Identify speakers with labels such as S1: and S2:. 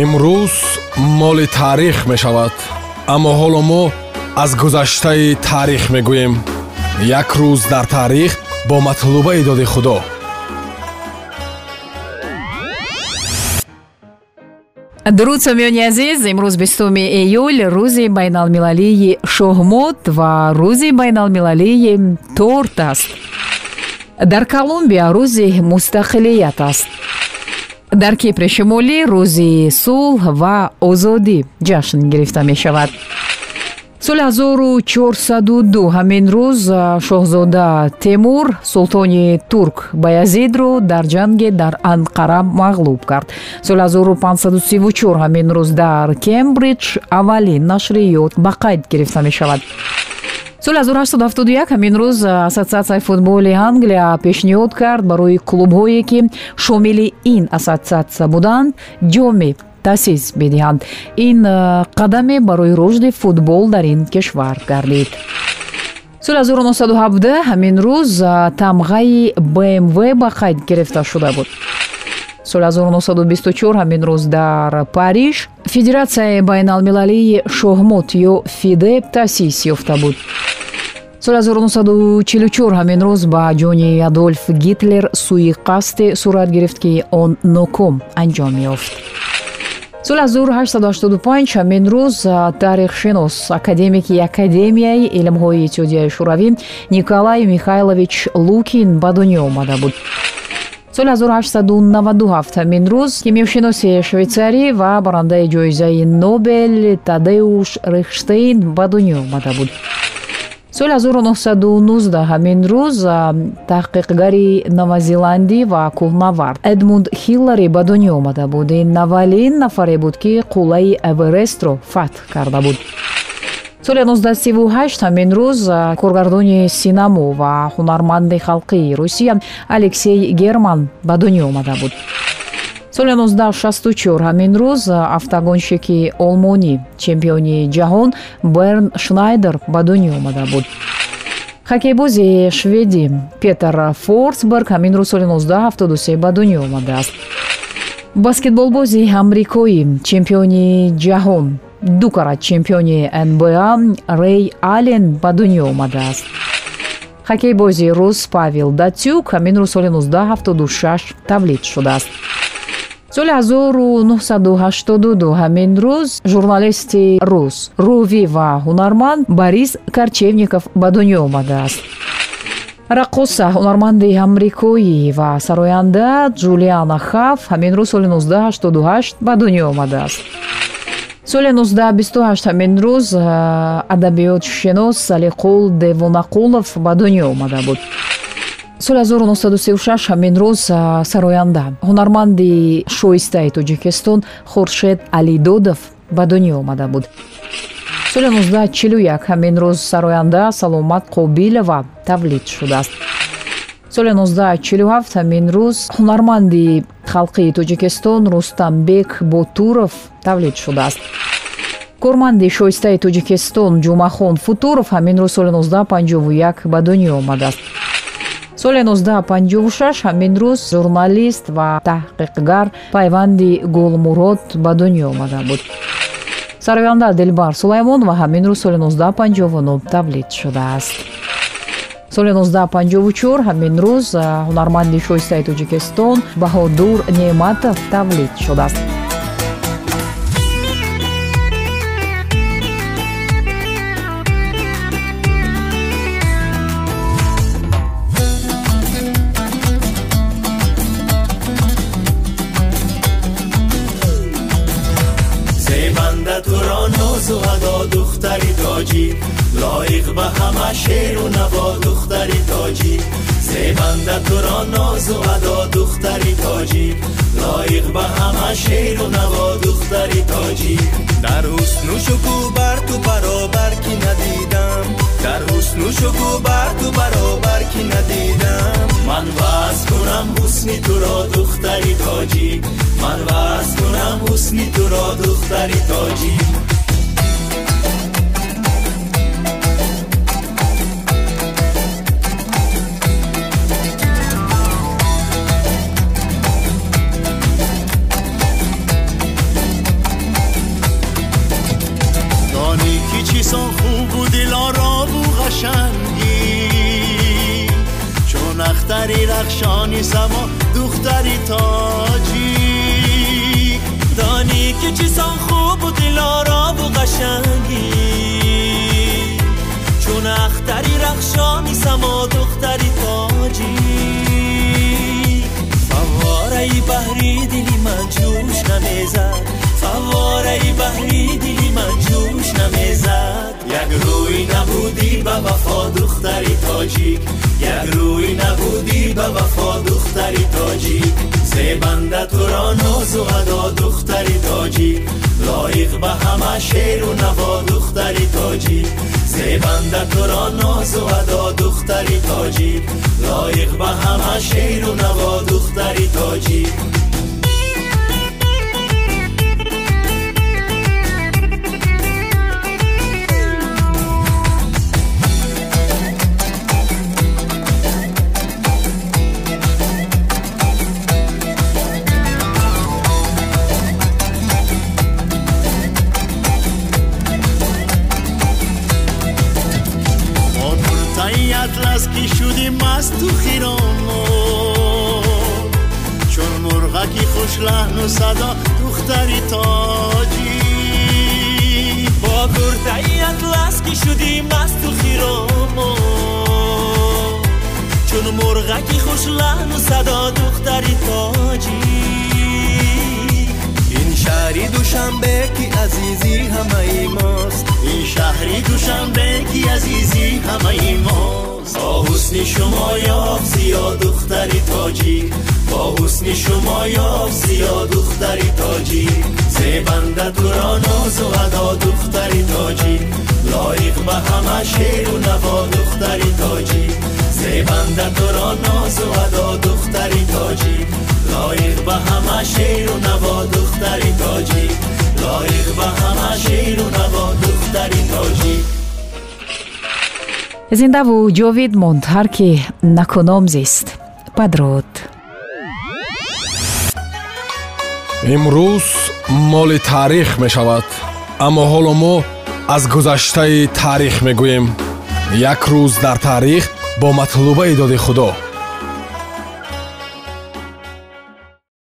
S1: имрӯз моли таърих мешавад аммо ҳоло мо аз гузаштаи таърих мегӯем. Як рӯз дар таърих бо матлубаи доди худо.
S2: Дуруд сомиёни азиз имрӯз бистуми июл рӯзи байналмилалии шоҳмуд ва рӯзи байналмилалии торт аст. Дар колумбия рӯзи мустақилият аст дар кипри шимолӣ рӯзи сулҳ ва озодӣ ҷашн гирифта мешавад. Соли 1402 ҳамин рӯз шоҳзода темур султони турк баязидро дар ҷанге дар анқара мағлуб кард. Соли 1534 ҳамин рӯз дар кембридж аввалин нашриёт ба қайд гирифта мешавад соли 1871 ҳамин рӯз ассотсиатсияи футболи англия пешниҳод кард барои клубҳое ки шомили ин ассотсиатсия буданд ҷоме таъсис бидиҳанд. Ин қадаме барои рушди футбол дар ин кишвар гардид соли 1917 ҳамин рӯз тамғаи бмв ба қайд гирифта шуда буд? Соли 1924 ҳамин рӯз дар париж федератсияи байналмилалии шоҳмот ё фиде таъсис ёфта буд соли 1944 ҳамин рӯз ба ҷони адольф гитлер сӯиқасде сурат гирифт ки он ноком анҷом ёфт. соли 1885 ҳамин рӯз таърихшинос академики академияи илмҳои иттиҳодияи шӯравӣ николай михайлович лукин ба дунё омада буд. соли 1897 ҳамин рӯз кимиёшиноси швейтсарӣ ва барандаи ҷоизаи нобел тадеуш рихштейн ба дунё омада буд соли 1919 ҳамин рӯз таҳқиқгари новозеландӣ ва кӯҳнавард эдмунд хиллари ба дунё омада буд. Ин аввалин нафаре буд ки қуллаи эверестро фатҳ карда буд. Соли 1938 ҳамин рӯз коргардони синамо ва ҳунарманди халқии русия алексей герман ба дунё омада буд соли 1964 ҳамин рӯз автогонщики олмонӣ чемпиони ҷаҳон берн шнайдер ба дунё омада буд. Хоккейбози шведӣ петер форсберг ҳамин рӯз соли 1973 ба дунё омадааст баскетболбози амрикоӣ чемпиони ҷаҳон ду карат чемпиони нба рей аллен ба дунё омадааст хоккейбози рус павел датюк ҳамин рӯз соли 1976 тавлид шудааст соли 1982 ҳамин рӯз журналисти рус рӯвӣ ва ҳунарманд борис карчевников ба дунё омадааст. Раққоса ҳунарманди амрикоӣ ва сароянда ҷулиана хаф ҳамин рӯз соли 1988 ба дунё омадааст. Соли 1928 ҳамин рӯз адабиётшинос салиқул девонақулов ба дунё омада буд соли 1936 ҳамин рӯз сароянда ҳунарманди шоистаи тоҷикистон хуршед алидодов ба дунё омада буд. Соли 1941 ҳамин рӯз сароянда саломат қобилова тавлид шудааст. Соли 1947 ҳамин рӯз ҳунарманди халқии тоҷикистон рустамбек ботуров тавлид шудааст. Корманди шоистаи тоҷикистон ҷумахон футуров ҳамин рӯз соли 1951 ба дунё омадааст соли 1956 ҳамин рӯз журналист ва таҳқиқгар пайванди гулмурод ба дунё омада буд. Сароянда дилбар сулаймонова ҳамин рӯз соли 1959 тавлид шудааст. Соли 1954 ҳамин рӯз ҳунарманди шоистаи тоҷикистон баҳодур неъматов тавлид шудааст
S3: به همه شیر و نوا دختری تاجی. زیبنده تو را ناز و ادا دختری تاجی. لایق به همه شیر و نوا دختری تاجی. در حسن و شکو بر تو برابر کی ندیدم. در حسن و شکو بر تو برابر کی ندیدم. من وز کنم حسنی تو را دختری تاجی. من وز کنم حسنی تو را دختری تاجی. چیزان خوب و دلارا و قشنگی؟ چون اختری رخشانی سما دختری تاجی. دانی که چیزان خوب و دلارا و قشنگی؟ نبودی به وفا دختری تاجیک. یک روی نبودی به وفا دختری تاجیک. زیبنده تو را ناز و ادا دختری تاجیک. لایق به همه شعر و نوا دختری تاجیک. زیبنده تو را ناز و ادا دختری تاجیک. لایق به همه شعر و نوا دختری تاجیک. از تو خیرامو چون مرغکی خوش لحن و صدا دختری تاجی. با گرده ای اطلس که شدیم از تو خیرامو چون مرغکی خوش لحن و صدا دختری تاجی. دوشنبه کی عزیزی همه ماست. این شهری دوشنبه کی عزیزی همه ماست. با حسن شما یا زیاد دختری تاجی. با حسن شما یا زیاد دختری تاجی. زیبنده تو را ناز و ادا دختری تاجی. لایق به همه شیر و نوا دختری تاجی. زیبنده تو را ناز و ادا
S2: зиндаву ҷовид монд ҳар ки накуном зист. Падруд
S1: имрӯз моли таърих мешавад аммо ҳоло мо аз гузаштаи таърих мегӯем. Як рӯз дар таърих бо матлубаи доди худо